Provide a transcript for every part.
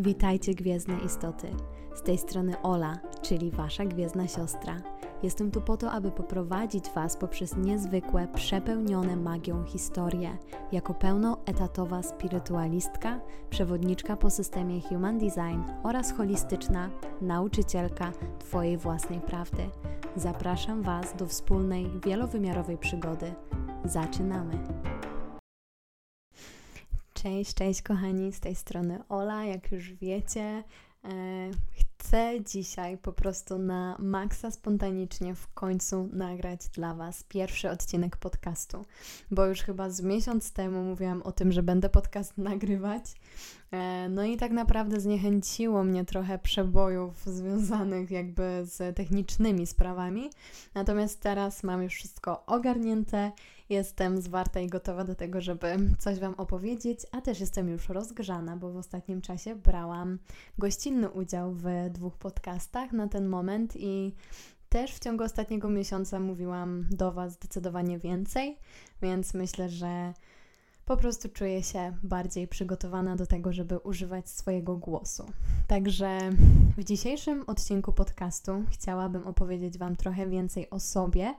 Witajcie gwiezdne istoty. Z tej strony Ola, czyli wasza gwiezdna siostra. Jestem tu po to, aby poprowadzić was poprzez niezwykłe, przepełnione magią historie. Jako pełnoetatowa spirytualistka, przewodniczka po systemie Human Design oraz holistyczna nauczycielka twojej własnej prawdy. Zapraszam was do wspólnej, wielowymiarowej przygody. Zaczynamy! Cześć, cześć kochani, z tej strony Ola, jak już wiecie. E, chcę dzisiaj po prostu na maksa spontanicznie w końcu nagrać dla Was pierwszy odcinek podcastu, bo już chyba z miesiąc temu mówiłam o tym, że będę podcast nagrywać. E, no i tak naprawdę zniechęciło mnie trochę przebojów związanych jakby z technicznymi sprawami. Natomiast teraz mam już wszystko ogarnięte Jestem zwarta i gotowa do tego, żeby coś Wam opowiedzieć, a też jestem już rozgrzana, bo w ostatnim czasie brałam gościnny udział w dwóch podcastach na ten moment i też w ciągu ostatniego miesiąca mówiłam do Was zdecydowanie więcej, więc myślę, że po prostu czuję się bardziej przygotowana do tego, żeby używać swojego głosu. Także w dzisiejszym odcinku podcastu chciałabym opowiedzieć Wam trochę więcej o sobie,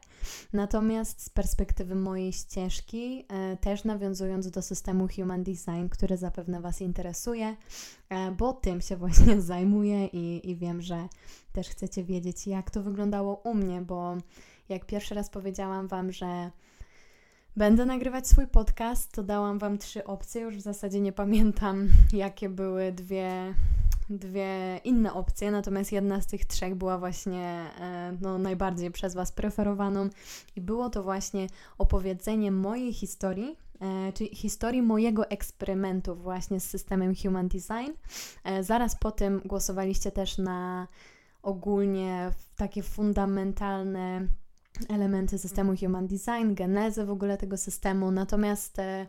natomiast z perspektywy mojej ścieżki, e, też nawiązując do systemu Human Design, który zapewne Was interesuje, e, bo tym się właśnie zajmuję i, i wiem, że też chcecie wiedzieć, jak to wyglądało u mnie, bo jak pierwszy raz powiedziałam Wam, że będę nagrywać swój podcast, to dałam Wam trzy opcje. Już w zasadzie nie pamiętam, jakie były dwie, dwie inne opcje, natomiast jedna z tych trzech była właśnie e, no, najbardziej przez Was preferowaną i było to właśnie opowiedzenie mojej historii, e, czyli historii mojego eksperymentu właśnie z systemem Human Design. E, zaraz po tym głosowaliście też na ogólnie takie fundamentalne elementy systemu Human Design, genezę w ogóle tego systemu. Natomiast e,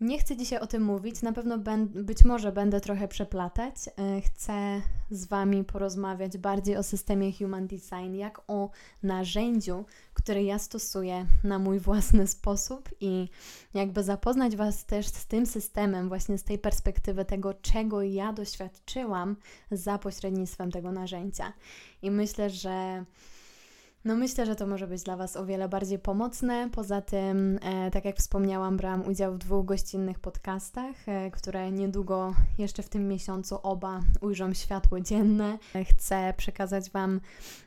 nie chcę dzisiaj o tym mówić. Na pewno być może będę trochę przeplatać. E, chcę z Wami porozmawiać bardziej o systemie Human Design, jak o narzędziu, które ja stosuję na mój własny sposób i jakby zapoznać Was też z tym systemem, właśnie z tej perspektywy tego, czego ja doświadczyłam za pośrednictwem tego narzędzia. I myślę, że no myślę, że to może być dla Was o wiele bardziej pomocne. Poza tym, e, tak jak wspomniałam, brałam udział w dwóch gościnnych podcastach, e, które niedługo, jeszcze w tym miesiącu, oba ujrzą światło dzienne. E, chcę przekazać Wam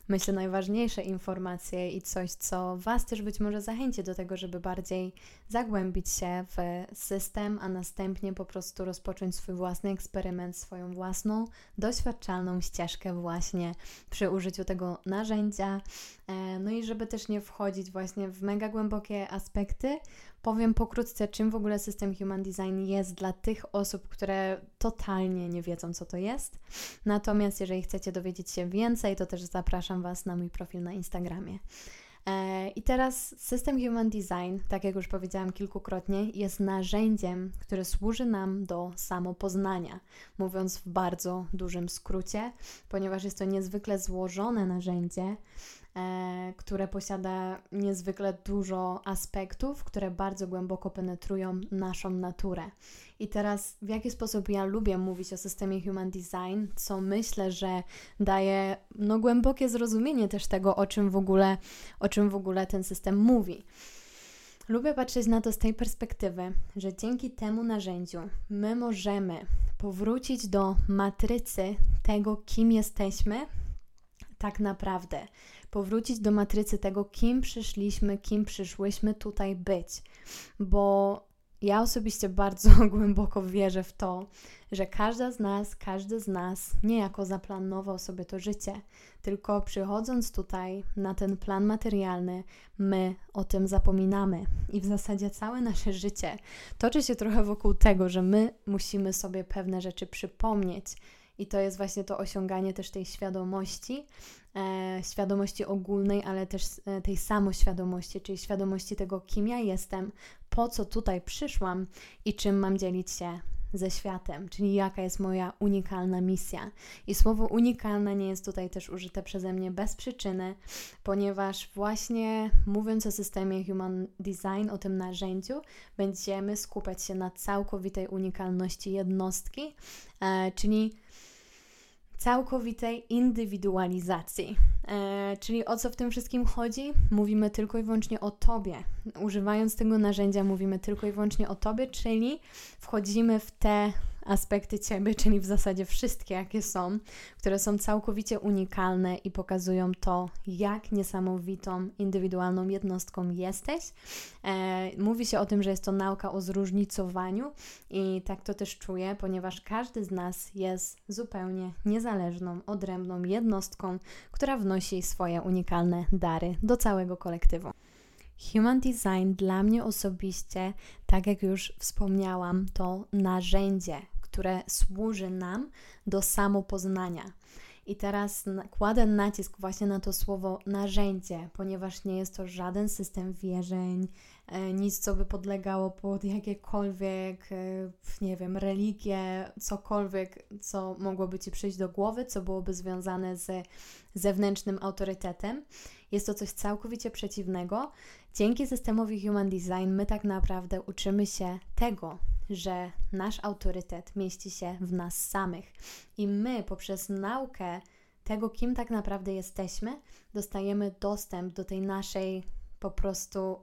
myślę, najważniejsze informacje i coś, co Was też być może zachęci do tego, żeby bardziej zagłębić się w system, a następnie po prostu rozpocząć swój własny eksperyment, swoją własną doświadczalną ścieżkę właśnie przy użyciu tego narzędzia. E, no i żeby też nie wchodzić właśnie w mega głębokie aspekty, Powiem pokrótce, czym w ogóle system Human Design jest dla tych osób, które totalnie nie wiedzą, co to jest. Natomiast jeżeli chcecie dowiedzieć się więcej, to też zapraszam Was na mój profil na Instagramie. E, I teraz system Human Design, tak jak już powiedziałam kilkukrotnie, jest narzędziem, które służy nam do samopoznania, mówiąc w bardzo dużym skrócie, ponieważ jest to niezwykle złożone narzędzie, które posiada niezwykle dużo aspektów, które bardzo głęboko penetrują naszą naturę. I teraz, w jaki sposób ja lubię mówić o systemie Human Design, co myślę, że daje no, głębokie zrozumienie też tego, o czym w ogóle, o czym w ogóle ten system mówi. Lubię patrzeć na to z tej perspektywy, że dzięki temu narzędziu my możemy powrócić do matrycy tego, kim jesteśmy tak naprawdę powrócić do matrycy tego, kim przyszliśmy, kim przyszłyśmy tutaj być. Bo ja osobiście bardzo głęboko wierzę w to, że każda z nas, każdy z nas niejako zaplanował sobie to życie, tylko przychodząc tutaj na ten plan materialny, my o tym zapominamy i w zasadzie całe nasze życie toczy się trochę wokół tego, że my musimy sobie pewne rzeczy przypomnieć. I to jest właśnie to osiąganie też tej świadomości, e, świadomości ogólnej, ale też e, tej samoświadomości, czyli świadomości tego, kim ja jestem, po co tutaj przyszłam i czym mam dzielić się ze światem, czyli jaka jest moja unikalna misja. I słowo unikalna nie jest tutaj też użyte przeze mnie bez przyczyny, ponieważ właśnie mówiąc o systemie Human Design, o tym narzędziu, będziemy skupiać się na całkowitej unikalności jednostki, e, czyli całkowitej indywidualizacji. E, czyli o co w tym wszystkim chodzi? Mówimy tylko i wyłącznie o Tobie. Używając tego narzędzia, mówimy tylko i wyłącznie o Tobie, czyli wchodzimy w te aspekty Ciebie, czyli w zasadzie wszystkie, jakie są, które są całkowicie unikalne i pokazują to, jak niesamowitą, indywidualną jednostką jesteś. E, mówi się o tym, że jest to nauka o zróżnicowaniu i tak to też czuję, ponieważ każdy z nas jest zupełnie niezależną, odrębną jednostką, która wnosi swoje unikalne dary do całego kolektywu. Human Design dla mnie osobiście, tak jak już wspomniałam, to narzędzie, które służy nam do samopoznania. I teraz kładę nacisk właśnie na to słowo narzędzie, ponieważ nie jest to żaden system wierzeń, nic, co by podlegało pod jakiekolwiek, e, nie wiem, religie, cokolwiek, co mogłoby ci przyjść do głowy, co byłoby związane z zewnętrznym autorytetem. Jest to coś całkowicie przeciwnego. Dzięki systemowi Human Design my tak naprawdę uczymy się tego, że nasz autorytet mieści się w nas samych i my poprzez naukę tego, kim tak naprawdę jesteśmy, dostajemy dostęp do tej naszej po prostu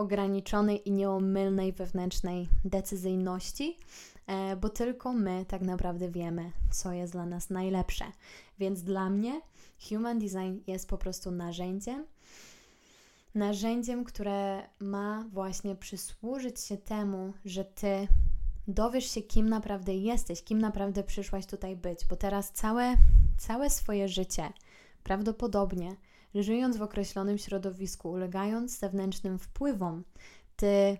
nieograniczonej i nieomylnej wewnętrznej decyzyjności, e, bo tylko my tak naprawdę wiemy, co jest dla nas najlepsze. Więc dla mnie Human Design jest po prostu narzędziem, narzędziem, które ma właśnie przysłużyć się temu, że ty dowiesz się, kim naprawdę jesteś, kim naprawdę przyszłaś tutaj być, bo teraz całe, całe swoje życie prawdopodobnie żyjąc w określonym środowisku, ulegając zewnętrznym wpływom, ty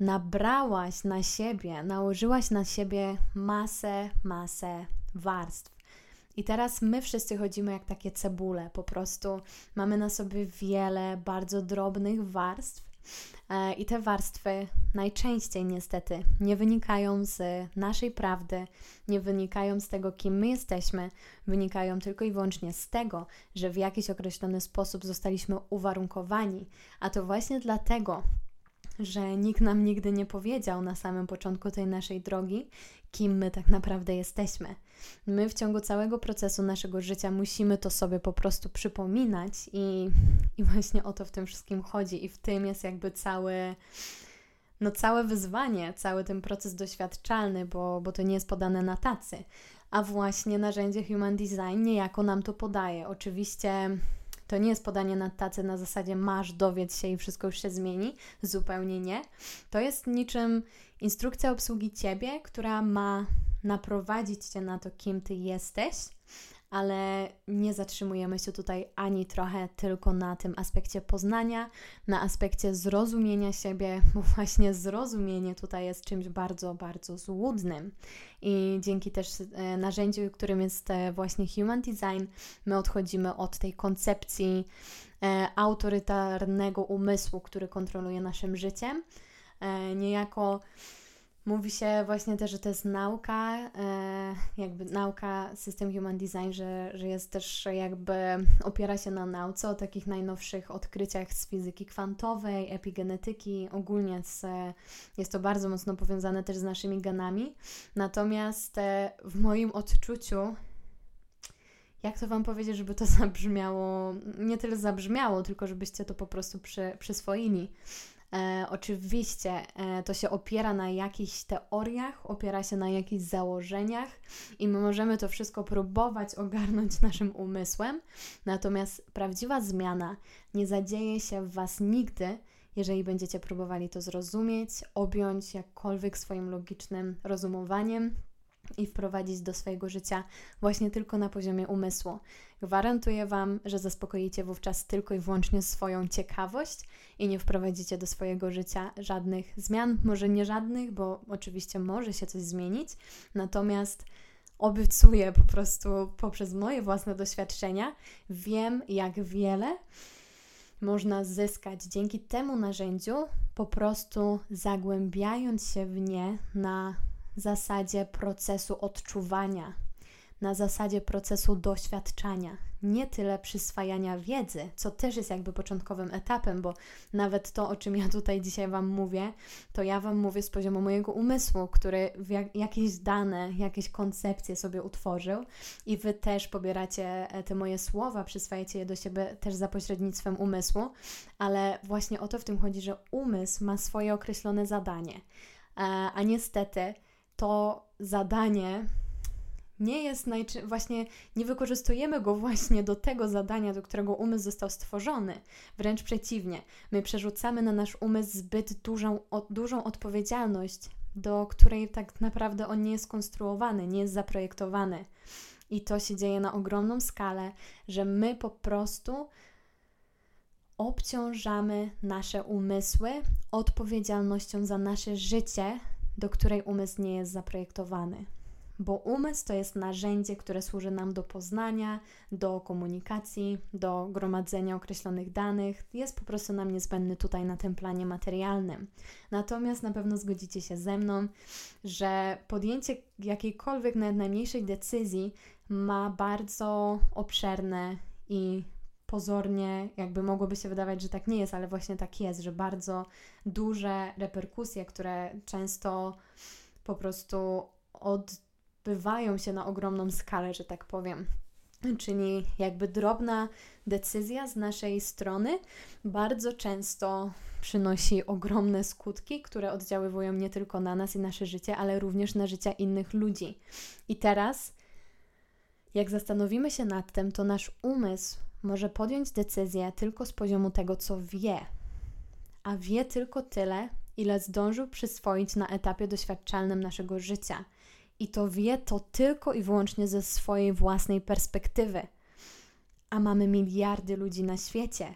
nabrałaś na siebie, nałożyłaś na siebie masę, masę warstw. I teraz my wszyscy chodzimy jak takie cebule, po prostu mamy na sobie wiele bardzo drobnych warstw. E, I te warstwy najczęściej niestety nie wynikają z naszej prawdy, nie wynikają z tego, kim my jesteśmy, wynikają tylko i wyłącznie z tego, że w jakiś określony sposób zostaliśmy uwarunkowani. A to właśnie dlatego, że nikt nam nigdy nie powiedział na samym początku tej naszej drogi, kim my tak naprawdę jesteśmy. My w ciągu całego procesu naszego życia musimy to sobie po prostu przypominać i, i właśnie o to w tym wszystkim chodzi i w tym jest jakby cały no całe wyzwanie, cały ten proces doświadczalny, bo, bo to nie jest podane na tacy. A właśnie narzędzie Human Design niejako nam to podaje. Oczywiście to nie jest podanie na tacy na zasadzie masz, dowiedz się i wszystko już się zmieni. Zupełnie nie. To jest niczym instrukcja obsługi Ciebie, która ma naprowadzić Cię na to, kim Ty jesteś, ale nie zatrzymujemy się tutaj ani trochę tylko na tym aspekcie poznania, na aspekcie zrozumienia siebie, bo właśnie zrozumienie tutaj jest czymś bardzo, bardzo złudnym. I dzięki też e, narzędziu, którym jest e, właśnie Human Design, my odchodzimy od tej koncepcji e, autorytarnego umysłu, który kontroluje naszym życiem. Niejako Mówi się właśnie też, że to jest nauka, e, jakby nauka system human design, że, że jest też jakby opiera się na nauce o takich najnowszych odkryciach z fizyki kwantowej, epigenetyki, ogólnie z, jest to bardzo mocno powiązane też z naszymi genami. Natomiast e, w moim odczuciu jak to Wam powiedzieć, żeby to zabrzmiało, nie tyle zabrzmiało, tylko żebyście to po prostu przy, przyswoili. E, oczywiście e, to się opiera na jakichś teoriach, opiera się na jakichś założeniach i my możemy to wszystko próbować ogarnąć naszym umysłem. Natomiast prawdziwa zmiana nie zadzieje się w Was nigdy, jeżeli będziecie próbowali to zrozumieć, objąć jakkolwiek swoim logicznym rozumowaniem i wprowadzić do swojego życia właśnie tylko na poziomie umysłu. Gwarantuję Wam, że zaspokoicie wówczas tylko i wyłącznie swoją ciekawość i nie wprowadzicie do swojego życia żadnych zmian, może nie żadnych, bo oczywiście może się coś zmienić, natomiast obiecuję po prostu poprzez moje własne doświadczenia, wiem jak wiele można zyskać dzięki temu narzędziu, po prostu zagłębiając się w nie na zasadzie procesu odczuwania, na zasadzie procesu doświadczania, nie tyle przyswajania wiedzy, co też jest jakby początkowym etapem, bo nawet to, o czym ja tutaj dzisiaj Wam mówię, to ja Wam mówię z poziomu mojego umysłu, który jak, jakieś dane, jakieś koncepcje sobie utworzył i Wy też pobieracie e, te moje słowa, przyswajacie je do siebie też za pośrednictwem umysłu, ale właśnie o to w tym chodzi, że umysł ma swoje określone zadanie, e, a niestety to zadanie nie jest najczy- właśnie nie wykorzystujemy go właśnie do tego zadania, do którego umysł został stworzony. Wręcz przeciwnie, my przerzucamy na nasz umysł zbyt dużą, o, dużą odpowiedzialność, do której tak naprawdę on nie jest skonstruowany, nie jest zaprojektowany. I to się dzieje na ogromną skalę, że my po prostu obciążamy nasze umysły odpowiedzialnością za nasze życie, do której umysł nie jest zaprojektowany bo umysł to jest narzędzie, które służy nam do poznania, do komunikacji, do gromadzenia określonych danych, jest po prostu nam niezbędny tutaj na tym planie materialnym. Natomiast na pewno zgodzicie się ze mną, że podjęcie jakiejkolwiek nawet najmniejszej decyzji ma bardzo obszerne i pozornie, jakby mogłoby się wydawać, że tak nie jest, ale właśnie tak jest, że bardzo duże reperkusje, które często po prostu od odbywają się na ogromną skalę, że tak powiem. Czyli jakby drobna decyzja z naszej strony bardzo często przynosi ogromne skutki, które oddziaływują nie tylko na nas i nasze życie, ale również na życie innych ludzi. I teraz, jak zastanowimy się nad tym, to nasz umysł może podjąć decyzję tylko z poziomu tego, co wie, a wie tylko tyle, ile zdążył przyswoić na etapie doświadczalnym naszego życia – i to wie to tylko i wyłącznie ze swojej własnej perspektywy. A mamy miliardy ludzi na świecie,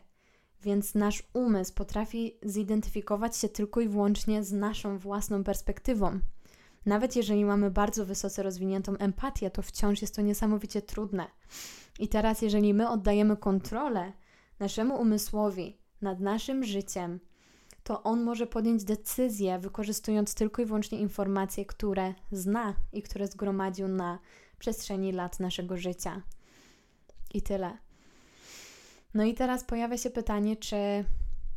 więc nasz umysł potrafi zidentyfikować się tylko i wyłącznie z naszą własną perspektywą. Nawet jeżeli mamy bardzo wysoce rozwiniętą empatię, to wciąż jest to niesamowicie trudne. I teraz, jeżeli my oddajemy kontrolę naszemu umysłowi nad naszym życiem, to on może podjąć decyzję, wykorzystując tylko i wyłącznie informacje, które zna i które zgromadził na przestrzeni lat naszego życia. I tyle. No i teraz pojawia się pytanie, czy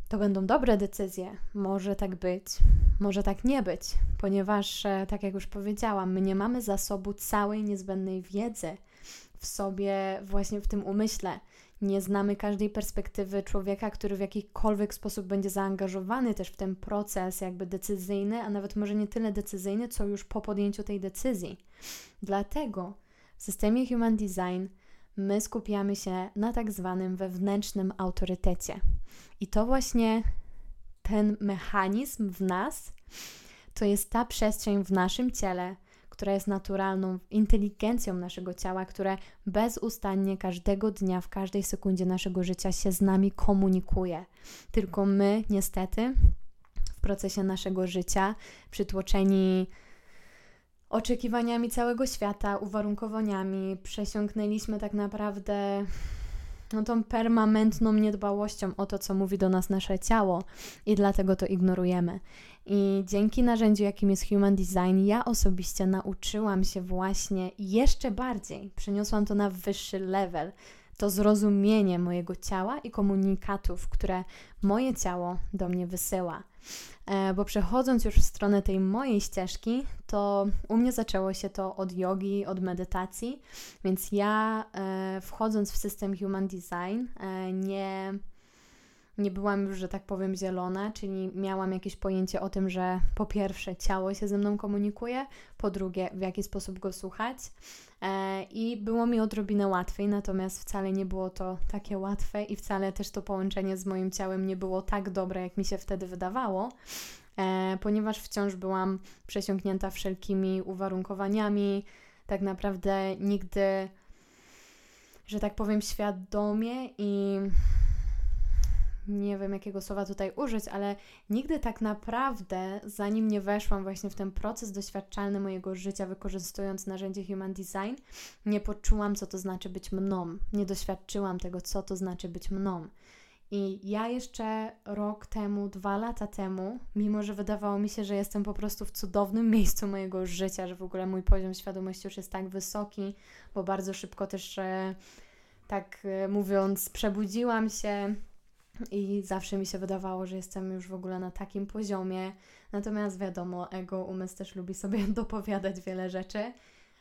to będą dobre decyzje. Może tak być, może tak nie być, ponieważ, e, tak jak już powiedziałam, my nie mamy zasobu całej niezbędnej wiedzy w sobie, właśnie w tym umyśle nie znamy każdej perspektywy człowieka, który w jakikolwiek sposób będzie zaangażowany też w ten proces jakby decyzyjny, a nawet może nie tyle decyzyjny, co już po podjęciu tej decyzji. Dlatego w systemie Human Design my skupiamy się na tak zwanym wewnętrznym autorytecie. I to właśnie ten mechanizm w nas, to jest ta przestrzeń w naszym ciele, która jest naturalną inteligencją naszego ciała, które bezustannie każdego dnia, w każdej sekundzie naszego życia się z nami komunikuje. Tylko my, niestety, w procesie naszego życia, przytłoczeni oczekiwaniami całego świata, uwarunkowaniami, przesiąknęliśmy tak naprawdę no, tą permanentną niedbałością o to, co mówi do nas nasze ciało i dlatego to ignorujemy. I dzięki narzędziu, jakim jest Human Design, ja osobiście nauczyłam się właśnie jeszcze bardziej, przeniosłam to na wyższy level, to zrozumienie mojego ciała i komunikatów, które moje ciało do mnie wysyła. E, bo przechodząc już w stronę tej mojej ścieżki, to u mnie zaczęło się to od jogi, od medytacji, więc ja e, wchodząc w system Human Design e, nie nie byłam już, że tak powiem, zielona, czyli miałam jakieś pojęcie o tym, że po pierwsze ciało się ze mną komunikuje, po drugie w jaki sposób go słuchać i było mi odrobinę łatwiej, natomiast wcale nie było to takie łatwe i wcale też to połączenie z moim ciałem nie było tak dobre, jak mi się wtedy wydawało. E, ponieważ wciąż byłam przesiąknięta wszelkimi uwarunkowaniami, tak naprawdę nigdy, że tak powiem, świadomie i nie wiem jakiego słowa tutaj użyć, ale nigdy tak naprawdę, zanim nie weszłam właśnie w ten proces doświadczalny mojego życia, wykorzystując narzędzie Human Design, nie poczułam, co to znaczy być mną. Nie doświadczyłam tego, co to znaczy być mną. I ja jeszcze rok temu, dwa lata temu, mimo że wydawało mi się, że jestem po prostu w cudownym miejscu mojego życia, że w ogóle mój poziom świadomości już jest tak wysoki, bo bardzo szybko też, tak e, mówiąc, przebudziłam się i zawsze mi się wydawało, że jestem już w ogóle na takim poziomie. Natomiast wiadomo, ego, umysł też lubi sobie dopowiadać wiele rzeczy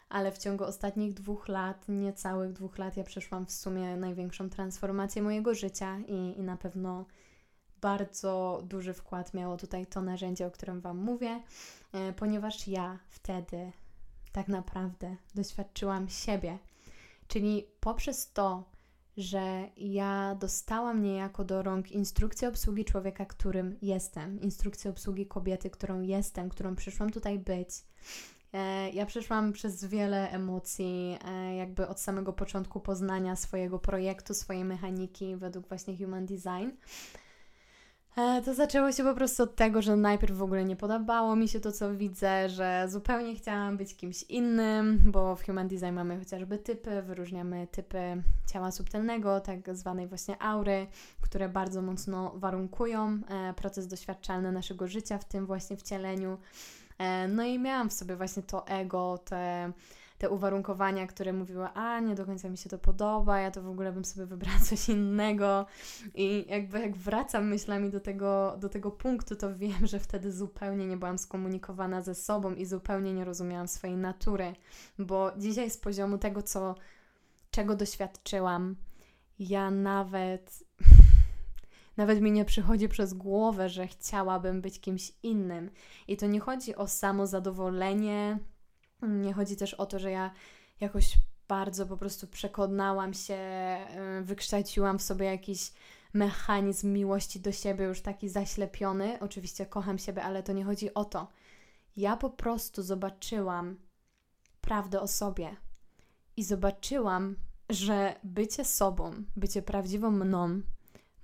ale w ciągu ostatnich dwóch lat, niecałych dwóch lat, ja przeszłam w sumie największą transformację mojego życia i, i na pewno bardzo duży wkład miało tutaj to narzędzie, o którym Wam mówię, e, ponieważ ja wtedy tak naprawdę doświadczyłam siebie. Czyli poprzez to, że ja dostałam niejako do rąk instrukcję obsługi człowieka, którym jestem, instrukcję obsługi kobiety, którą jestem, którą przyszłam tutaj być, E, ja przeszłam przez wiele emocji, e, jakby od samego początku poznania swojego projektu, swojej mechaniki według właśnie Human Design. E, to zaczęło się po prostu od tego, że najpierw w ogóle nie podobało mi się to, co widzę, że zupełnie chciałam być kimś innym, bo w Human Design mamy chociażby typy, wyróżniamy typy ciała subtelnego, tak zwanej właśnie aury, które bardzo mocno warunkują proces doświadczalny naszego życia w tym właśnie wcieleniu. E, no i miałam w sobie właśnie to ego, te, te uwarunkowania, które mówiły, a nie do końca mi się to podoba, ja to w ogóle bym sobie wybrała coś innego. I jakby jak wracam myślami do tego, do tego punktu, to wiem, że wtedy zupełnie nie byłam skomunikowana ze sobą i zupełnie nie rozumiałam swojej natury, bo dzisiaj z poziomu tego, co, czego doświadczyłam, ja nawet nawet mi nie przychodzi przez głowę, że chciałabym być kimś innym. I to nie chodzi o samo zadowolenie, nie chodzi też o to, że ja jakoś bardzo po prostu przekonałam się, y, wykształciłam w sobie jakiś mechanizm miłości do siebie, już taki zaślepiony. Oczywiście kocham siebie, ale to nie chodzi o to. Ja po prostu zobaczyłam prawdę o sobie i zobaczyłam, że bycie sobą, bycie prawdziwą mną,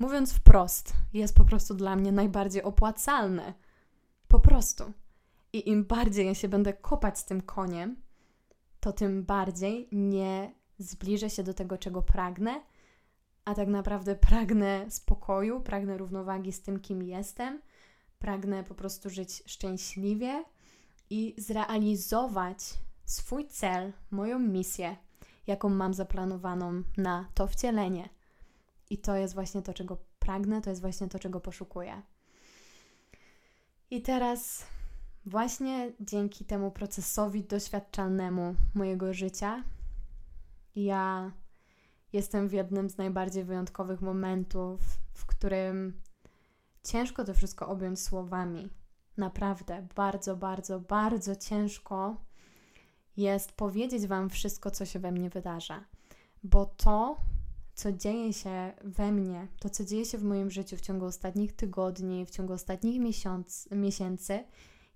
Mówiąc wprost, jest po prostu dla mnie najbardziej opłacalne. Po prostu. I im bardziej ja się będę kopać z tym koniem, to tym bardziej nie zbliżę się do tego, czego pragnę, a tak naprawdę pragnę spokoju, pragnę równowagi z tym, kim jestem, pragnę po prostu żyć szczęśliwie i zrealizować swój cel, moją misję, jaką mam zaplanowaną na to wcielenie. I to jest właśnie to, czego pragnę, to jest właśnie to, czego poszukuję. I teraz, właśnie dzięki temu procesowi doświadczalnemu mojego życia, ja jestem w jednym z najbardziej wyjątkowych momentów, w którym ciężko to wszystko objąć słowami. Naprawdę, bardzo, bardzo, bardzo ciężko jest powiedzieć Wam wszystko, co się we mnie wydarza, bo to co dzieje się we mnie, to co dzieje się w moim życiu w ciągu ostatnich tygodni, w ciągu ostatnich miesiąc, miesięcy,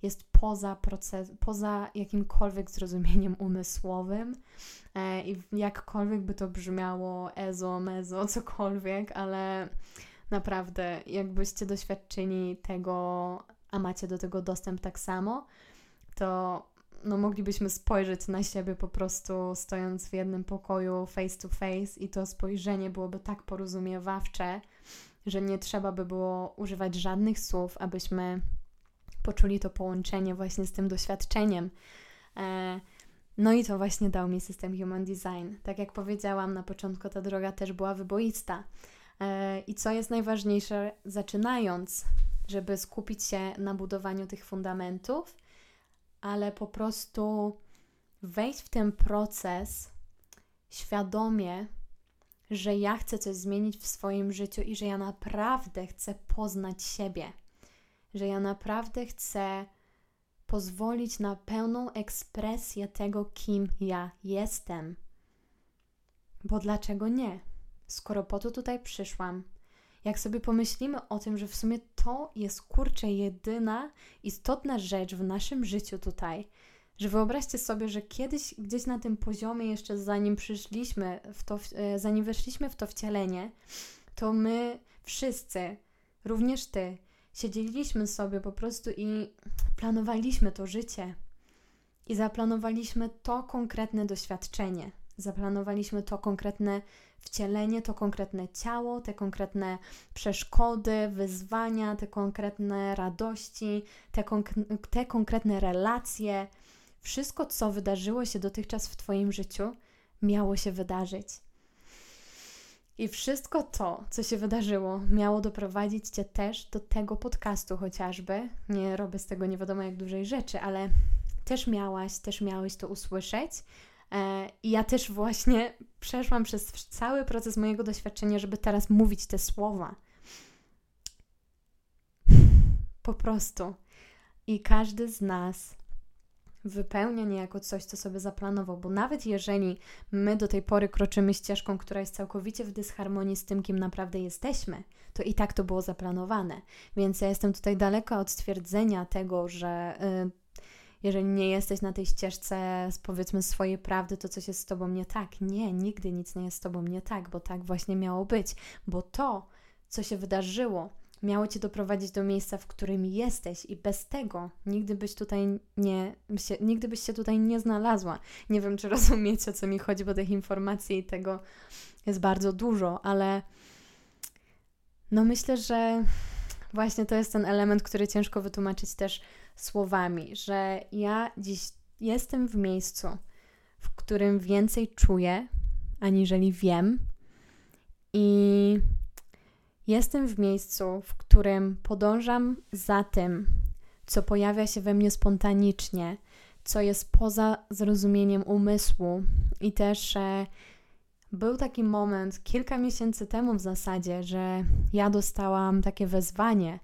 jest poza proces, poza jakimkolwiek zrozumieniem umysłowym e, i jakkolwiek by to brzmiało ezo, mezo, cokolwiek, ale naprawdę jakbyście doświadczyli tego, a macie do tego dostęp tak samo, to no, moglibyśmy spojrzeć na siebie po prostu stojąc w jednym pokoju face to face i to spojrzenie byłoby tak porozumiewawcze, że nie trzeba by było używać żadnych słów, abyśmy poczuli to połączenie właśnie z tym doświadczeniem. E, no i to właśnie dał mi system Human Design. Tak jak powiedziałam na początku, ta droga też była wyboista. E, I co jest najważniejsze, zaczynając, żeby skupić się na budowaniu tych fundamentów, ale po prostu wejść w ten proces świadomie, że ja chcę coś zmienić w swoim życiu i że ja naprawdę chcę poznać siebie, że ja naprawdę chcę pozwolić na pełną ekspresję tego, kim ja jestem. Bo dlaczego nie? Skoro po to tutaj przyszłam, jak sobie pomyślimy o tym, że w sumie to jest kurczę jedyna istotna rzecz w naszym życiu tutaj, że wyobraźcie sobie, że kiedyś gdzieś na tym poziomie, jeszcze zanim przyszliśmy w to, e, zanim weszliśmy w to wcielenie, to my wszyscy, również ty, siedzieliśmy sobie po prostu i planowaliśmy to życie. I zaplanowaliśmy to konkretne doświadczenie Zaplanowaliśmy to konkretne wcielenie, to konkretne ciało, te konkretne przeszkody, wyzwania, te konkretne radości, te, konk- te konkretne relacje. Wszystko, co wydarzyło się dotychczas w Twoim życiu, miało się wydarzyć. I wszystko to, co się wydarzyło, miało doprowadzić Cię też do tego podcastu chociażby. Nie robię z tego nie wiadomo jak dużej rzeczy, ale też miałaś, też miałeś to usłyszeć. E, I ja też właśnie przeszłam przez cały proces mojego doświadczenia, żeby teraz mówić te słowa. Po prostu. I każdy z nas wypełnia niejako coś, co sobie zaplanował, bo nawet jeżeli my do tej pory kroczymy ścieżką, która jest całkowicie w dysharmonii z tym, kim naprawdę jesteśmy, to i tak to było zaplanowane. Więc ja jestem tutaj daleka od stwierdzenia tego, że y, jeżeli nie jesteś na tej ścieżce, powiedzmy, swojej prawdy, to coś jest z tobą nie tak. Nie, nigdy nic nie jest z tobą nie tak, bo tak właśnie miało być, bo to, co się wydarzyło, miało cię doprowadzić do miejsca, w którym jesteś, i bez tego nigdy byś tutaj nie, się, nigdy byś się tutaj nie znalazła. Nie wiem, czy rozumiecie, o co mi chodzi, bo tych informacji i tego jest bardzo dużo, ale no myślę, że właśnie to jest ten element, który ciężko wytłumaczyć też słowami, że ja dziś jestem w miejscu, w którym więcej czuję, aniżeli wiem, i jestem w miejscu, w którym podążam za tym, co pojawia się we mnie spontanicznie, co jest poza zrozumieniem umysłu, i też e, był taki moment kilka miesięcy temu w zasadzie, że ja dostałam takie wezwanie,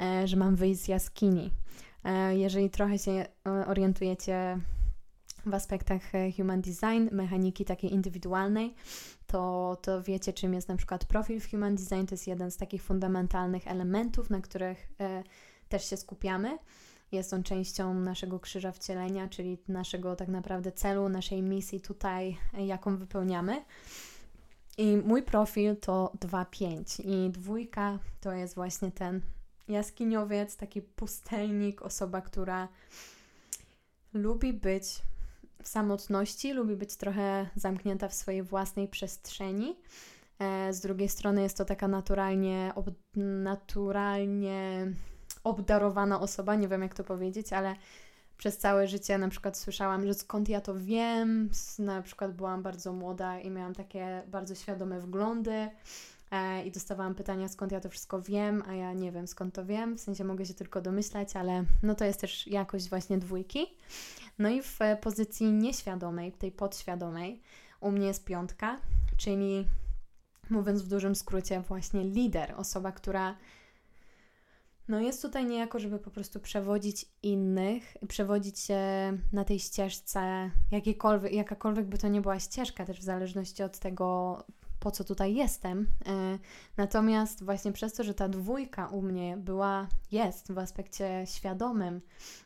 e, że mam wyjść z jaskini. E, jeżeli trochę się e, orientujecie w aspektach e, human design, mechaniki takiej indywidualnej, to, to wiecie, czym jest na przykład profil w human design. To jest jeden z takich fundamentalnych elementów, na których e, też się skupiamy. Jest on częścią naszego krzyża wcielenia, czyli naszego tak naprawdę celu, naszej misji tutaj, jaką wypełniamy. I mój profil to 2-5 i dwójka to jest właśnie ten jaskiniowiec, taki pustelnik, osoba, która lubi być w samotności, lubi być trochę zamknięta w swojej własnej przestrzeni. E, z drugiej strony jest to taka naturalnie, ob, naturalnie obdarowana osoba, nie wiem jak to powiedzieć, ale przez całe życie na przykład słyszałam, że skąd ja to wiem, na przykład byłam bardzo młoda i miałam takie bardzo świadome wglądy i dostawałam pytania, skąd ja to wszystko wiem, a ja nie wiem, skąd to wiem, w sensie mogę się tylko domyślać, ale no to jest też jakość właśnie dwójki. No i w pozycji nieświadomej, tej podświadomej, u mnie jest piątka, czyli mówiąc w dużym skrócie, właśnie lider, osoba, która no jest tutaj niejako, żeby po prostu przewodzić innych, przewodzić się na tej ścieżce, jakiejkolwiek, jakakolwiek by to nie była ścieżka, też w zależności od tego, po co tutaj jestem. E, natomiast właśnie przez to, że ta dwójka u mnie była, jest w aspekcie świadomym,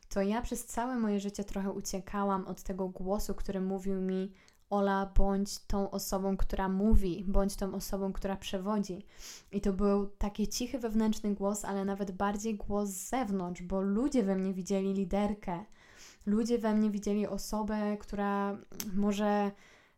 to ja przez całe moje życie trochę uciekałam od tego głosu, który mówił mi: Ola, bądź tą osobą, która mówi, bądź tą osobą, która przewodzi. I to był taki cichy wewnętrzny głos, ale nawet bardziej głos z zewnątrz, bo ludzie we mnie widzieli liderkę. Ludzie we mnie widzieli osobę, która może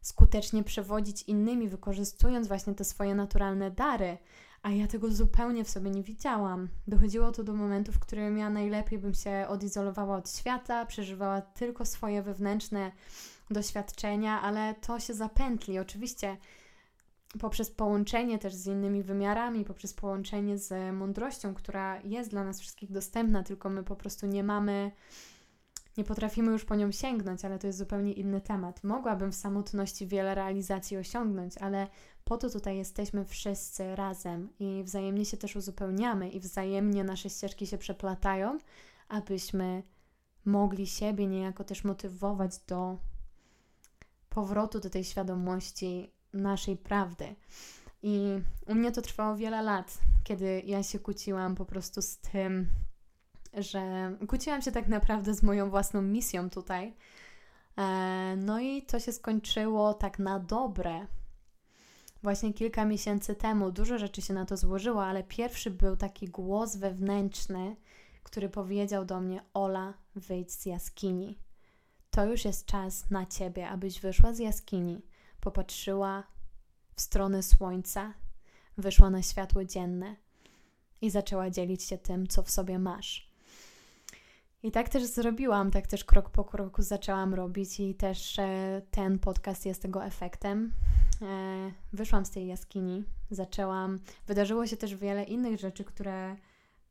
skutecznie przewodzić innymi, wykorzystując właśnie te swoje naturalne dary, a ja tego zupełnie w sobie nie widziałam. Dochodziło to do momentu, w którym ja najlepiej bym się odizolowała od świata, przeżywała tylko swoje wewnętrzne doświadczenia, ale to się zapętli. Oczywiście poprzez połączenie też z innymi wymiarami, poprzez połączenie z mądrością, która jest dla nas wszystkich dostępna, tylko my po prostu nie mamy nie potrafimy już po nią sięgnąć, ale to jest zupełnie inny temat. Mogłabym w samotności wiele realizacji osiągnąć, ale po to tutaj jesteśmy wszyscy razem i wzajemnie się też uzupełniamy i wzajemnie nasze ścieżki się przeplatają, abyśmy mogli siebie niejako też motywować do powrotu do tej świadomości naszej prawdy. I u mnie to trwało wiele lat, kiedy ja się kłóciłam po prostu z tym, że kłóciłam się tak naprawdę z moją własną misją tutaj. E, no i to się skończyło tak na dobre. Właśnie kilka miesięcy temu dużo rzeczy się na to złożyło, ale pierwszy był taki głos wewnętrzny, który powiedział do mnie: Ola, wyjdź z jaskini. To już jest czas na ciebie, abyś wyszła z jaskini, popatrzyła w stronę słońca, wyszła na światło dzienne i zaczęła dzielić się tym, co w sobie masz. I tak też zrobiłam, tak też krok po kroku zaczęłam robić, i też e, ten podcast jest tego efektem. E, wyszłam z tej jaskini, zaczęłam. Wydarzyło się też wiele innych rzeczy, które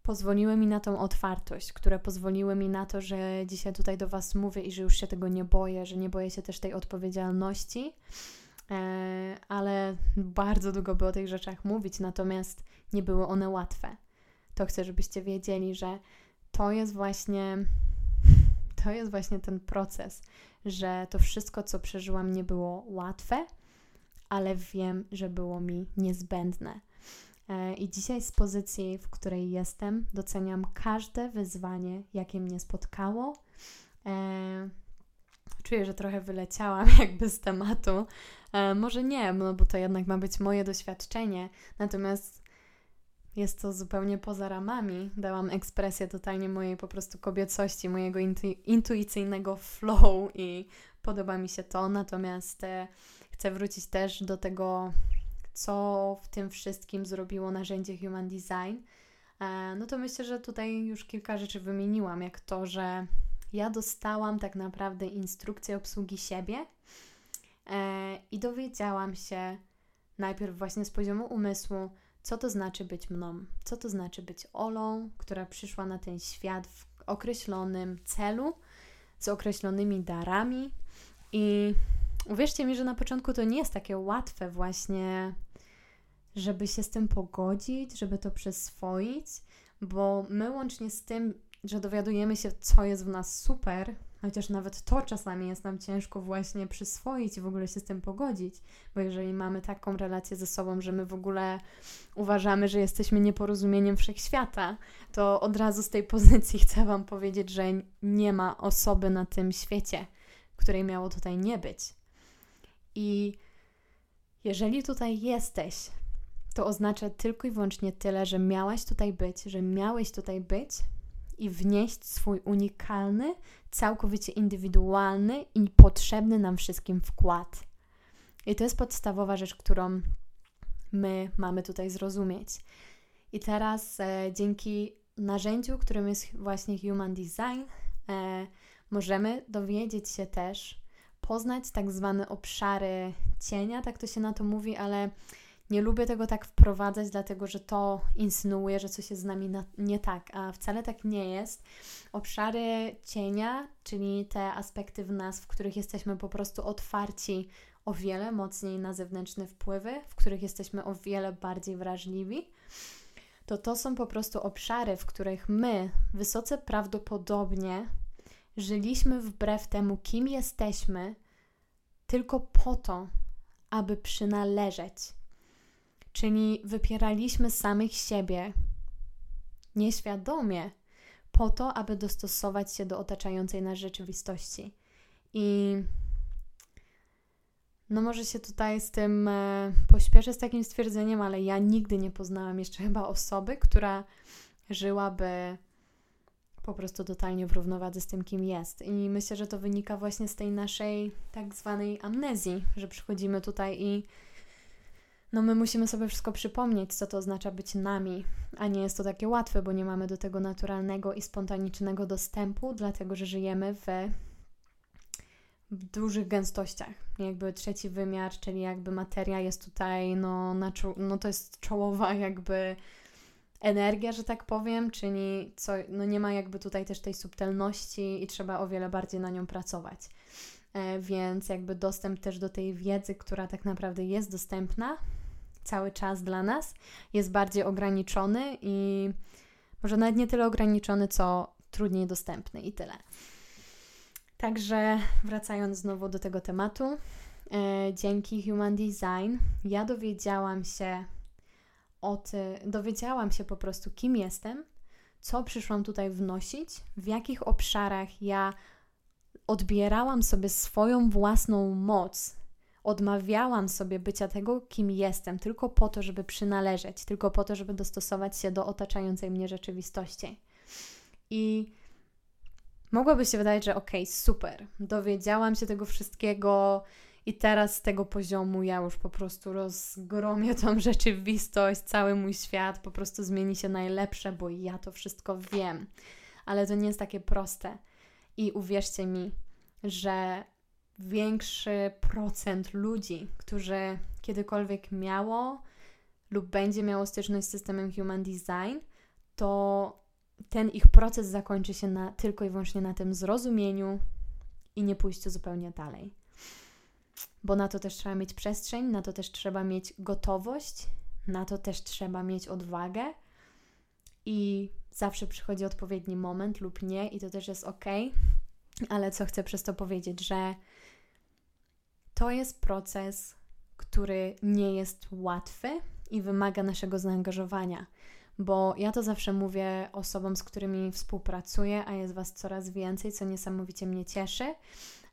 pozwoliły mi na tą otwartość, które pozwoliły mi na to, że dzisiaj tutaj do Was mówię i że już się tego nie boję, że nie boję się też tej odpowiedzialności. E, ale bardzo długo by o tych rzeczach mówić, natomiast nie były one łatwe. To chcę, żebyście wiedzieli, że to jest właśnie to jest właśnie ten proces, że to wszystko, co przeżyłam, nie było łatwe, ale wiem, że było mi niezbędne. E, I dzisiaj z pozycji, w której jestem, doceniam każde wyzwanie, jakie mnie spotkało. E, czuję, że trochę wyleciałam jakby z tematu. E, może nie, no bo to jednak ma być moje doświadczenie. Natomiast jest to zupełnie poza ramami. Dałam ekspresję totalnie mojej po prostu kobiecości, mojego intu intuicyjnego flow i podoba mi się to. Natomiast e, chcę wrócić też do tego, co w tym wszystkim zrobiło narzędzie Human Design. E, no to myślę, że tutaj już kilka rzeczy wymieniłam, jak to, że ja dostałam tak naprawdę instrukcję obsługi siebie e, i dowiedziałam się najpierw właśnie z poziomu umysłu, co to znaczy być mną, co to znaczy być Olą, która przyszła na ten świat w określonym celu, z określonymi darami. I uwierzcie mi, że na początku to nie jest takie łatwe, właśnie, żeby się z tym pogodzić, żeby to przyswoić, bo my łącznie z tym, że dowiadujemy się, co jest w nas super, Chociaż nawet to czasami jest nam ciężko właśnie przyswoić i w ogóle się z tym pogodzić, bo jeżeli mamy taką relację ze sobą, że my w ogóle uważamy, że jesteśmy nieporozumieniem wszechświata, to od razu z tej pozycji chcę Wam powiedzieć, że nie ma osoby na tym świecie, której miało tutaj nie być. I jeżeli tutaj jesteś, to oznacza tylko i wyłącznie tyle, że miałaś tutaj być, że miałeś tutaj być i wnieść swój unikalny, całkowicie indywidualny i potrzebny nam wszystkim wkład. I to jest podstawowa rzecz, którą my mamy tutaj zrozumieć. I teraz e, dzięki narzędziu, którym jest właśnie Human Design, e, możemy dowiedzieć się też, poznać tak zwane obszary cienia, tak to się na to mówi, ale nie lubię tego tak wprowadzać, dlatego że to insynuuje, że coś jest z nami na, nie tak, a wcale tak nie jest. Obszary cienia, czyli te aspekty w nas, w których jesteśmy po prostu otwarci o wiele mocniej na zewnętrzne wpływy, w których jesteśmy o wiele bardziej wrażliwi, to to są po prostu obszary, w których my wysoce prawdopodobnie żyliśmy wbrew temu, kim jesteśmy, tylko po to, aby przynależeć Czyli wypieraliśmy samych siebie nieświadomie po to, aby dostosować się do otaczającej nas rzeczywistości. I no może się tutaj z tym e, pośpieszę z takim stwierdzeniem, ale ja nigdy nie poznałam jeszcze chyba osoby, która żyłaby po prostu totalnie w równowadze z tym, kim jest. I myślę, że to wynika właśnie z tej naszej tak zwanej amnezji, że przychodzimy tutaj i no my musimy sobie wszystko przypomnieć, co to oznacza być nami, a nie jest to takie łatwe, bo nie mamy do tego naturalnego i spontanicznego dostępu, dlatego że żyjemy w, w dużych gęstościach. Jakby trzeci wymiar, czyli jakby materia jest tutaj, no, na, no to jest czołowa jakby energia, że tak powiem, czyli co, no nie ma jakby tutaj też tej subtelności i trzeba o wiele bardziej na nią pracować. E, więc jakby dostęp też do tej wiedzy, która tak naprawdę jest dostępna, cały czas dla nas jest bardziej ograniczony i może nawet nie tyle ograniczony, co trudniej dostępny i tyle. Także wracając znowu do tego tematu, e, dzięki Human Design ja dowiedziałam się o ty, dowiedziałam się po prostu, kim jestem, co przyszłam tutaj wnosić, w jakich obszarach ja odbierałam sobie swoją własną moc odmawiałam sobie bycia tego, kim jestem, tylko po to, żeby przynależeć, tylko po to, żeby dostosować się do otaczającej mnie rzeczywistości. I mogłoby się wydawać, że okej, okay, super, dowiedziałam się tego wszystkiego, I teraz z tego poziomu ja już po prostu rozgromię tą rzeczywistość, cały mój świat po prostu zmieni się najlepsze, bo ja to wszystko wiem. Ale to nie jest takie proste. I uwierzcie mi, że większy procent ludzi, którzy kiedykolwiek miało lub będzie miało styczność z systemem Human Design, to ten ich proces zakończy się na, tylko i wyłącznie na tym zrozumieniu i nie pójściu zupełnie dalej. Bo na to też trzeba mieć przestrzeń, na to też trzeba mieć gotowość, na to też trzeba mieć odwagę i zawsze przychodzi odpowiedni moment lub nie, i to też jest ok. Ale co chcę przez to powiedzieć, że to jest proces, który nie jest łatwy i wymaga naszego zaangażowania. Bo ja to zawsze mówię osobom, z którymi współpracuję, a jest Was coraz więcej, co niesamowicie mnie cieszy,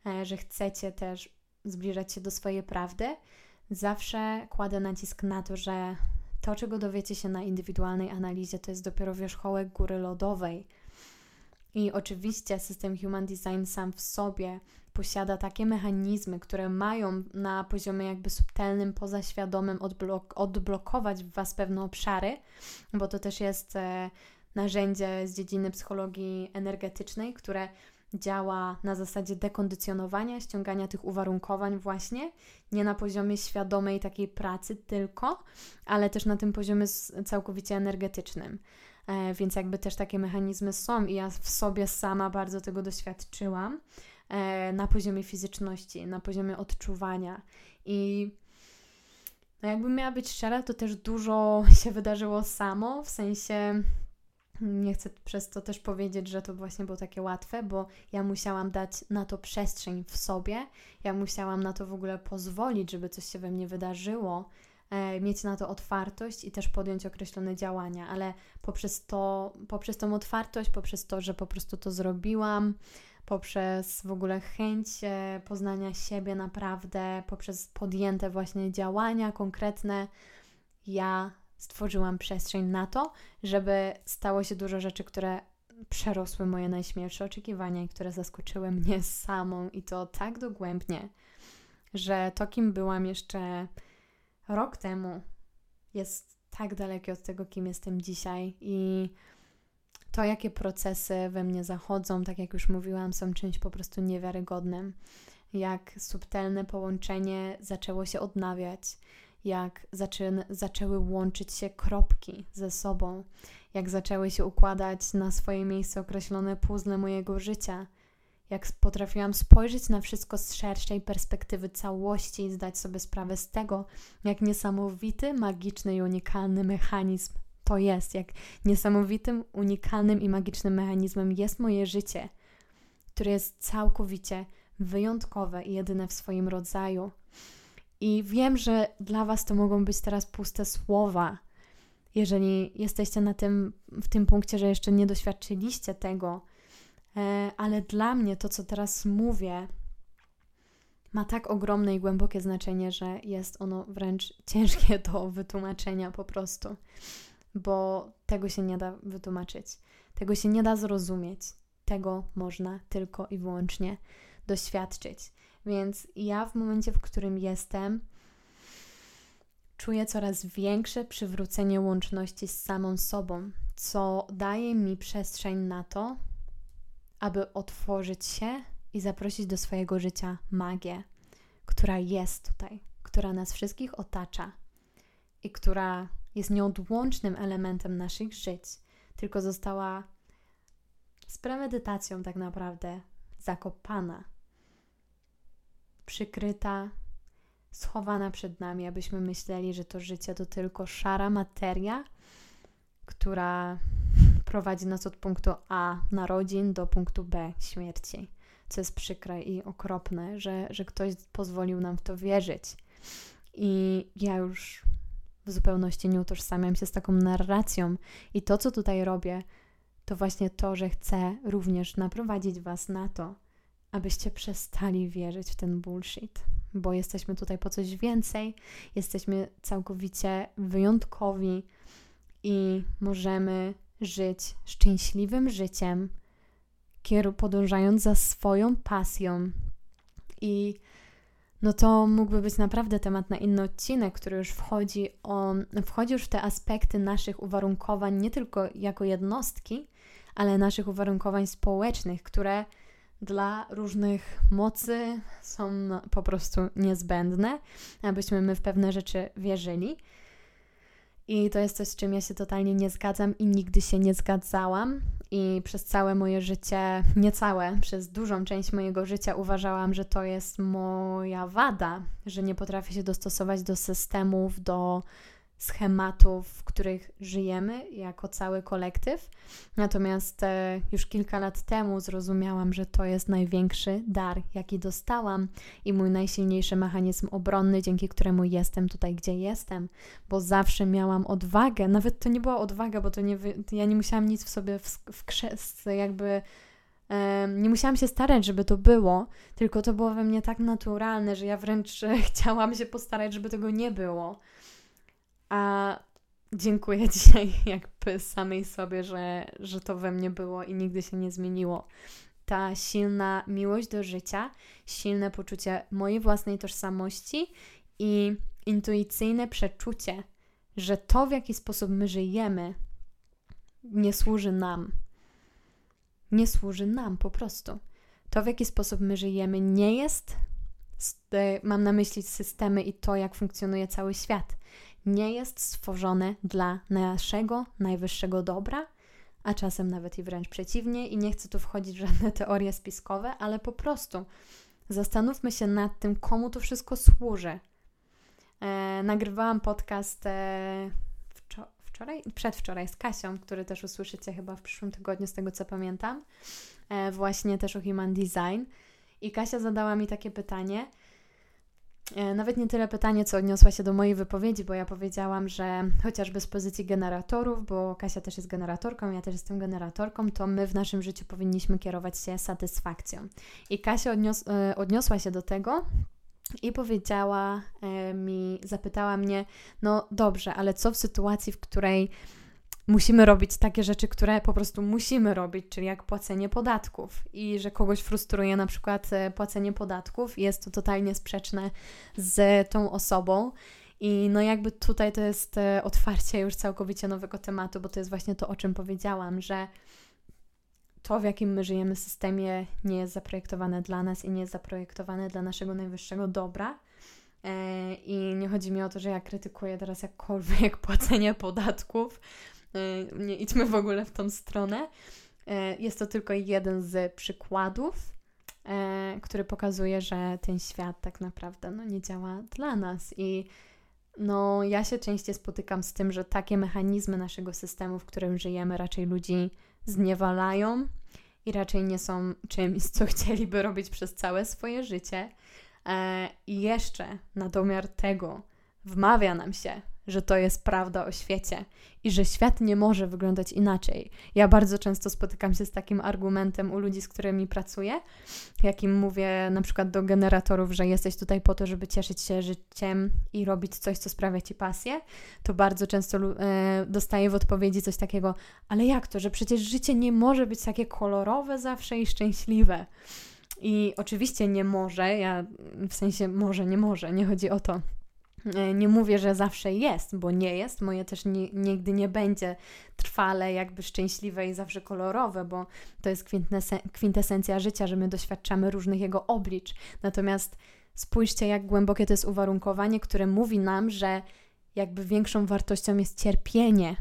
e, że chcecie też zbliżać się do swojej prawdy. Zawsze kładę nacisk na to, że to, czego dowiecie się na indywidualnej analizie, to jest dopiero wierzchołek góry lodowej. I oczywiście system Human Design sam w sobie posiada takie mechanizmy, które mają na poziomie jakby subtelnym, pozaświadomym odblok odblokować w Was pewne obszary, bo to też jest e, narzędzie z dziedziny psychologii energetycznej, które działa na zasadzie dekondycjonowania, ściągania tych uwarunkowań właśnie, nie na poziomie świadomej takiej pracy tylko, ale też na tym poziomie całkowicie energetycznym. E, więc jakby też takie mechanizmy są i ja w sobie sama bardzo tego doświadczyłam na poziomie fizyczności, na poziomie odczuwania. I no jakbym miała być szczera, to też dużo się wydarzyło samo, w sensie nie chcę przez to też powiedzieć, że to właśnie było takie łatwe, bo ja musiałam dać na to przestrzeń w sobie, ja musiałam na to w ogóle pozwolić, żeby coś się we mnie wydarzyło, e, mieć na to otwartość i też podjąć określone działania, ale poprzez to, poprzez tą otwartość, poprzez to, że po prostu to zrobiłam, poprzez w ogóle chęć e, poznania siebie naprawdę, poprzez podjęte właśnie działania konkretne, ja stworzyłam przestrzeń na to, żeby stało się dużo rzeczy, które przerosły moje najśmielsze oczekiwania i które zaskoczyły mnie samą i to tak dogłębnie, że to, kim byłam jeszcze rok temu, jest tak dalekie od tego, kim jestem dzisiaj i to, jakie procesy we mnie zachodzą, tak jak już mówiłam, są czymś po prostu niewiarygodnym. Jak subtelne połączenie zaczęło się odnawiać, jak zaczę, zaczęły łączyć się kropki ze sobą, jak zaczęły się układać na swoje miejsce określone puzzle mojego życia, jak potrafiłam spojrzeć na wszystko z szerszej perspektywy całości i zdać sobie sprawę z tego, jak niesamowity, magiczny i unikalny mechanizm to jest, jak niesamowitym, unikalnym i magicznym mechanizmem jest moje życie, które jest całkowicie wyjątkowe i jedyne w swoim rodzaju. I wiem, że dla Was to mogą być teraz puste słowa, jeżeli jesteście na tym, w tym punkcie, że jeszcze nie doświadczyliście tego, e, ale dla mnie to, co teraz mówię, ma tak ogromne i głębokie znaczenie, że jest ono wręcz ciężkie do wytłumaczenia po prostu, bo tego się nie da wytłumaczyć, tego się nie da zrozumieć, tego można tylko i wyłącznie doświadczyć. Więc ja w momencie, w którym jestem, czuję coraz większe przywrócenie łączności z samą sobą, co daje mi przestrzeń na to, aby otworzyć się i zaprosić do swojego życia magię, która jest tutaj, która nas wszystkich otacza i która jest nieodłącznym elementem naszych żyć, tylko została z premedytacją tak naprawdę zakopana przykryta, schowana przed nami, abyśmy myśleli, że to życie to tylko szara materia, która prowadzi nas od punktu A narodzin do punktu B śmierci. Co jest przykre i okropne, że, że ktoś pozwolił nam w to wierzyć. I ja już w zupełności nie utożsamiam się z taką narracją. I to, co tutaj robię, to właśnie to, że chcę również naprowadzić Was na to, abyście przestali wierzyć w ten bullshit, bo jesteśmy tutaj po coś więcej, jesteśmy całkowicie wyjątkowi i możemy żyć szczęśliwym życiem, podążając za swoją pasją. I no to mógłby być naprawdę temat na inny odcinek, który już wchodzi, o, wchodzi już w te aspekty naszych uwarunkowań, nie tylko jako jednostki, ale naszych uwarunkowań społecznych, które dla różnych mocy są po prostu niezbędne, abyśmy my w pewne rzeczy wierzyli. I to jest coś, z czym ja się totalnie nie zgadzam i nigdy się nie zgadzałam. I przez całe moje życie, nie całe, przez dużą część mojego życia uważałam, że to jest moja wada, że nie potrafię się dostosować do systemów, do schematów, w których żyjemy jako cały kolektyw. Natomiast e, już kilka lat temu zrozumiałam, że to jest największy dar, jaki dostałam i mój najsilniejszy mechanizm obronny, dzięki któremu jestem tutaj, gdzie jestem, bo zawsze miałam odwagę, nawet to nie była odwaga, bo to nie, ja nie musiałam nic w sobie w, jakby nie musiałam się starać, żeby to było, tylko to było we mnie tak naturalne, że ja wręcz chciałam się postarać, żeby tego nie było. A dziękuję dzisiaj jakby samej sobie, że, że to we mnie było i nigdy się nie zmieniło. Ta silna miłość do życia, silne poczucie mojej własnej tożsamości i intuicyjne przeczucie, że to, w jaki sposób my żyjemy, nie służy nam. Nie służy nam po prostu. To, w jaki sposób my żyjemy, nie jest, mam na myśli systemy i to, jak funkcjonuje cały świat nie jest stworzone dla naszego najwyższego dobra, a czasem nawet i wręcz przeciwnie, i nie chcę tu wchodzić w żadne teorie spiskowe, ale po prostu zastanówmy się nad tym, komu to wszystko służy. E, nagrywałam podcast e, wczor wczoraj, przedwczoraj z Kasią, który też usłyszycie chyba w przyszłym tygodniu, z tego co pamiętam, e, właśnie też o Human Design. I Kasia zadała mi takie pytanie, nawet nie tyle pytanie, co odniosła się do mojej wypowiedzi, bo ja powiedziałam, że chociażby z pozycji generatorów, bo Kasia też jest generatorką, ja też jestem generatorką, to my w naszym życiu powinniśmy kierować się satysfakcją. I Kasia odnios e, odniosła się do tego, i powiedziała e, mi, zapytała mnie, no dobrze, ale co w sytuacji, w której musimy robić takie rzeczy, które po prostu musimy robić, czyli jak płacenie podatków i że kogoś frustruje na przykład e, płacenie podatków, jest to totalnie sprzeczne z tą osobą. I no jakby tutaj to jest e, otwarcie już całkowicie nowego tematu, bo to jest właśnie to, o czym powiedziałam, że to, w jakim my żyjemy systemie, nie jest zaprojektowane dla nas i nie jest zaprojektowane dla naszego najwyższego dobra. E, I nie chodzi mi o to, że ja krytykuję teraz jakkolwiek płacenie podatków, nie idźmy w ogóle w tą stronę. Y, jest to tylko jeden z przykładów, y, który pokazuje, że ten świat tak naprawdę no, nie działa dla nas. I no, ja się częściej spotykam z tym, że takie mechanizmy naszego systemu, w którym żyjemy, raczej ludzi zniewalają i raczej nie są czymś, co chcieliby robić przez całe swoje życie. I jeszcze na domiar tego wmawia nam się, że to jest prawda o świecie i że świat nie może wyglądać inaczej. Ja bardzo często spotykam się z takim argumentem u ludzi, z którymi pracuję, jakim mówię na przykład do generatorów, że jesteś tutaj po to, żeby cieszyć się życiem i robić coś, co sprawia ci pasję, to bardzo często e, dostaję w odpowiedzi coś takiego, ale jak to, że przecież życie nie może być takie kolorowe zawsze i szczęśliwe. I oczywiście nie może, ja w sensie może, nie może, nie chodzi o to nie mówię, że zawsze jest, bo nie jest. Moje też nigdy nie będzie trwale, jakby szczęśliwe i zawsze kolorowe, bo to jest kwintesencja życia, że my doświadczamy różnych jego oblicz. Natomiast spójrzcie, jak głębokie to jest uwarunkowanie, które mówi nam, że jakby większą wartością jest cierpienie.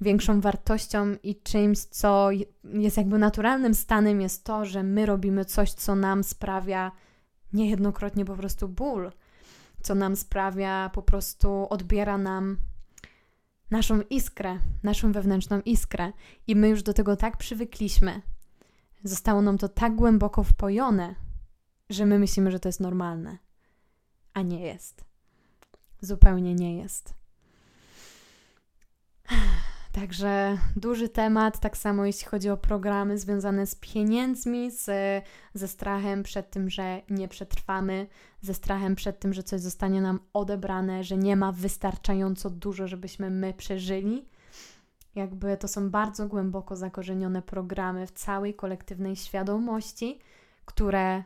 Większą wartością i czymś, co jest jakby naturalnym stanem, jest to, że my robimy coś, co nam sprawia niejednokrotnie po prostu ból co nam sprawia, po prostu odbiera nam naszą iskrę, naszą wewnętrzną iskrę. I my już do tego tak przywykliśmy, zostało nam to tak głęboko wpojone, że my myślimy, że to jest normalne. A nie jest. Zupełnie nie jest. Także duży temat, tak samo jeśli chodzi o programy związane z pieniędzmi, z, ze strachem przed tym, że nie przetrwamy, ze strachem przed tym, że coś zostanie nam odebrane, że nie ma wystarczająco dużo, żebyśmy my przeżyli. Jakby to są bardzo głęboko zakorzenione programy w całej kolektywnej świadomości, które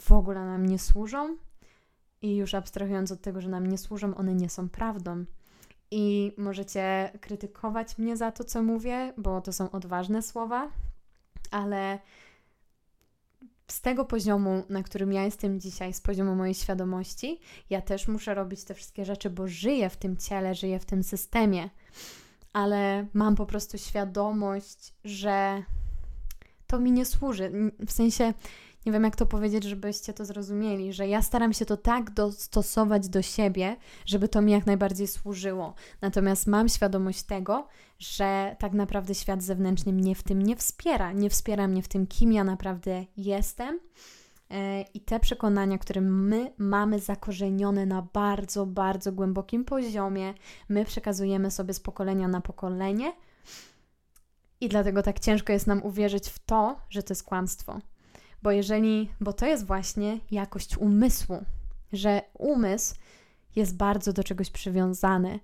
w ogóle nam nie służą i już abstrahując od tego, że nam nie służą, one nie są prawdą. I możecie krytykować mnie za to, co mówię, bo to są odważne słowa, ale z tego poziomu, na którym ja jestem dzisiaj, z poziomu mojej świadomości, ja też muszę robić te wszystkie rzeczy, bo żyję w tym ciele, żyję w tym systemie, ale mam po prostu świadomość, że to mi nie służy. W sensie, nie wiem jak to powiedzieć, żebyście to zrozumieli, że ja staram się to tak dostosować do siebie, żeby to mi jak najbardziej służyło. Natomiast mam świadomość tego, że tak naprawdę świat zewnętrzny mnie w tym nie wspiera. Nie wspiera mnie w tym, kim ja naprawdę jestem. E, I te przekonania, które my mamy zakorzenione na bardzo, bardzo głębokim poziomie, my przekazujemy sobie z pokolenia na pokolenie. I dlatego tak ciężko jest nam uwierzyć w to, że to jest kłamstwo. Bo jeżeli, bo to jest właśnie jakość umysłu, że umysł jest bardzo do czegoś przywiązany.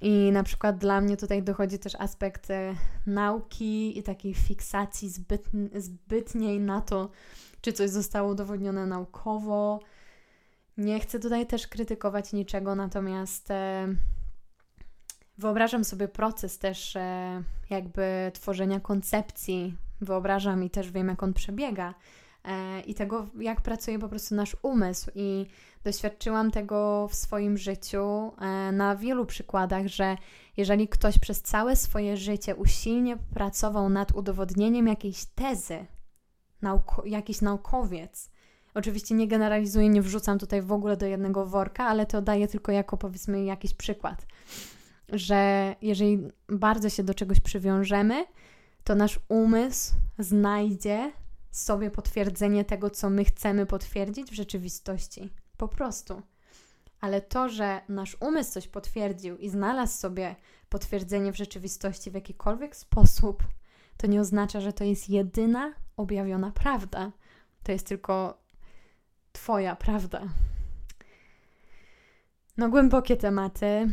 I na przykład dla mnie tutaj dochodzi też aspekt e, nauki i takiej fiksacji zbyt, zbytniej na to, czy coś zostało udowodnione naukowo. Nie chcę tutaj też krytykować niczego, natomiast e, wyobrażam sobie proces też e, jakby tworzenia koncepcji. Wyobrażam i też wiem, jak on przebiega. E, i tego, jak pracuje po prostu nasz umysł. I doświadczyłam tego w swoim życiu e, na wielu przykładach, że jeżeli ktoś przez całe swoje życie usilnie pracował nad udowodnieniem jakiejś tezy, nauko jakiś naukowiec, oczywiście nie generalizuję, nie wrzucam tutaj w ogóle do jednego worka, ale to daję tylko jako powiedzmy jakiś przykład, że jeżeli bardzo się do czegoś przywiążemy, to nasz umysł znajdzie sobie potwierdzenie tego, co my chcemy potwierdzić w rzeczywistości. Po prostu. Ale to, że nasz umysł coś potwierdził i znalazł sobie potwierdzenie w rzeczywistości w jakikolwiek sposób, to nie oznacza, że to jest jedyna objawiona prawda. To jest tylko Twoja prawda. No, głębokie tematy, e,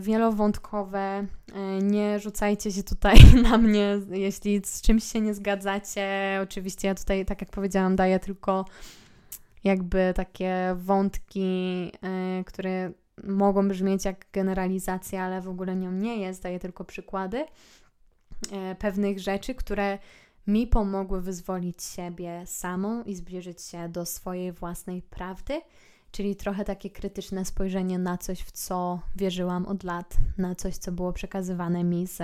wielowątkowe. E, nie rzucajcie się tutaj na mnie, jeśli z czymś się nie zgadzacie. Oczywiście ja tutaj, tak jak powiedziałam, daję tylko jakby takie wątki, e, które mogą brzmieć jak generalizacja, ale w ogóle nią nie jest. Daję tylko przykłady pewnych rzeczy, które mi pomogły wyzwolić siebie samą i zbliżyć się do swojej własnej prawdy czyli trochę takie krytyczne spojrzenie na coś, w co wierzyłam od lat, na coś, co było przekazywane mi z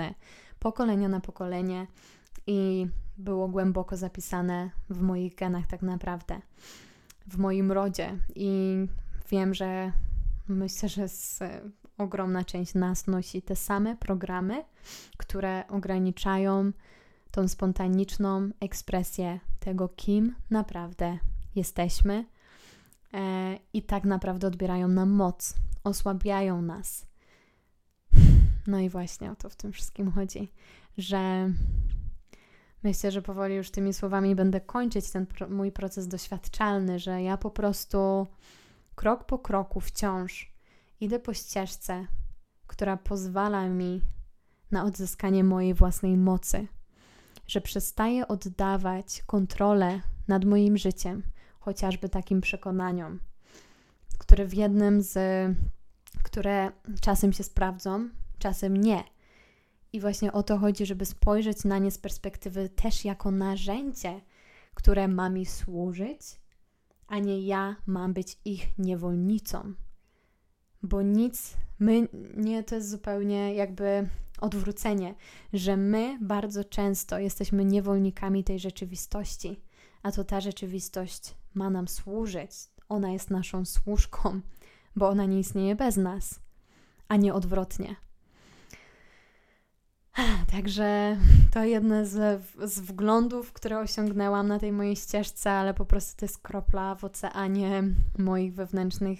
pokolenia na pokolenie i było głęboko zapisane w moich genach, tak naprawdę, w moim rodzie. I wiem, że myślę, że z, ogromna część nas nosi te same programy, które ograniczają tą spontaniczną ekspresję tego, kim naprawdę jesteśmy i tak naprawdę odbierają nam moc, osłabiają nas. No i właśnie o to w tym wszystkim chodzi, że myślę, że powoli już tymi słowami będę kończyć ten mój proces doświadczalny, że ja po prostu krok po kroku wciąż idę po ścieżce, która pozwala mi na odzyskanie mojej własnej mocy, że przestaję oddawać kontrolę nad moim życiem chociażby takim przekonaniom, które w jednym z, które czasem się sprawdzą, czasem nie. I właśnie o to chodzi, żeby spojrzeć na nie z perspektywy też jako narzędzie, które ma mi służyć, a nie ja mam być ich niewolnicą. Bo nic, my, nie, to jest zupełnie jakby odwrócenie, że my bardzo często jesteśmy niewolnikami tej rzeczywistości, a to ta rzeczywistość ma nam służyć. Ona jest naszą służką, bo ona nie istnieje bez nas, a nie odwrotnie. Także to jedne z, z wglądów, które osiągnęłam na tej mojej ścieżce, ale po prostu to jest kropla w oceanie moich wewnętrznych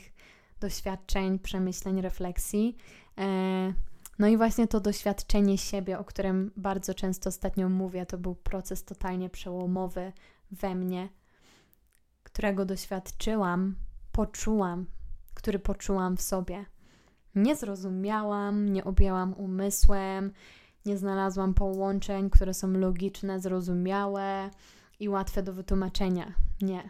doświadczeń, przemyśleń, refleksji. E, no i właśnie to doświadczenie siebie, o którym bardzo często ostatnio mówię, to był proces totalnie przełomowy we mnie, którego doświadczyłam, poczułam, który poczułam w sobie. Nie zrozumiałam, nie objęłam umysłem, nie znalazłam połączeń, które są logiczne, zrozumiałe i łatwe do wytłumaczenia. Nie.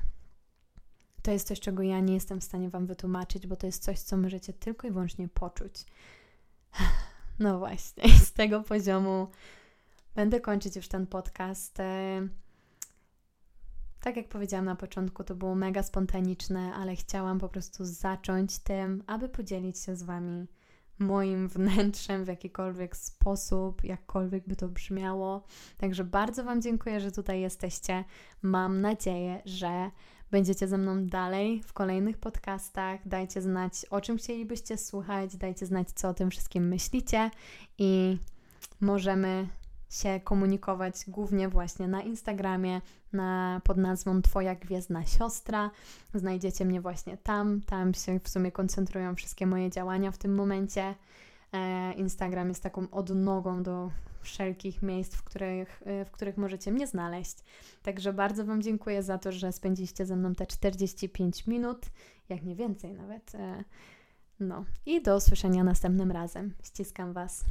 to jest coś, czego ja nie jestem w stanie Wam wytłumaczyć, bo to jest coś, co możecie tylko i wyłącznie poczuć. No właśnie, z tego poziomu będę kończyć już ten podcast. Tak jak powiedziałam na początku, to było mega spontaniczne, ale chciałam po prostu zacząć tym, aby podzielić się z Wami moim wnętrzem w jakikolwiek sposób, jakkolwiek by to brzmiało. Także bardzo Wam dziękuję, że tutaj jesteście. Mam nadzieję, że będziecie ze mną dalej w kolejnych podcastach. Dajcie znać, o czym chcielibyście słuchać, dajcie znać, co o tym wszystkim myślicie i możemy się komunikować głównie właśnie na Instagramie na, pod nazwą Twoja Gwiezdna Siostra. Znajdziecie mnie właśnie tam. Tam się w sumie koncentrują wszystkie moje działania w tym momencie. E, Instagram jest taką odnogą do wszelkich miejsc, w których, e, w których możecie mnie znaleźć. Także bardzo Wam dziękuję za to, że spędziliście ze mną te 45 minut, jak nie więcej nawet. E, no i do usłyszenia następnym razem. Ściskam Was.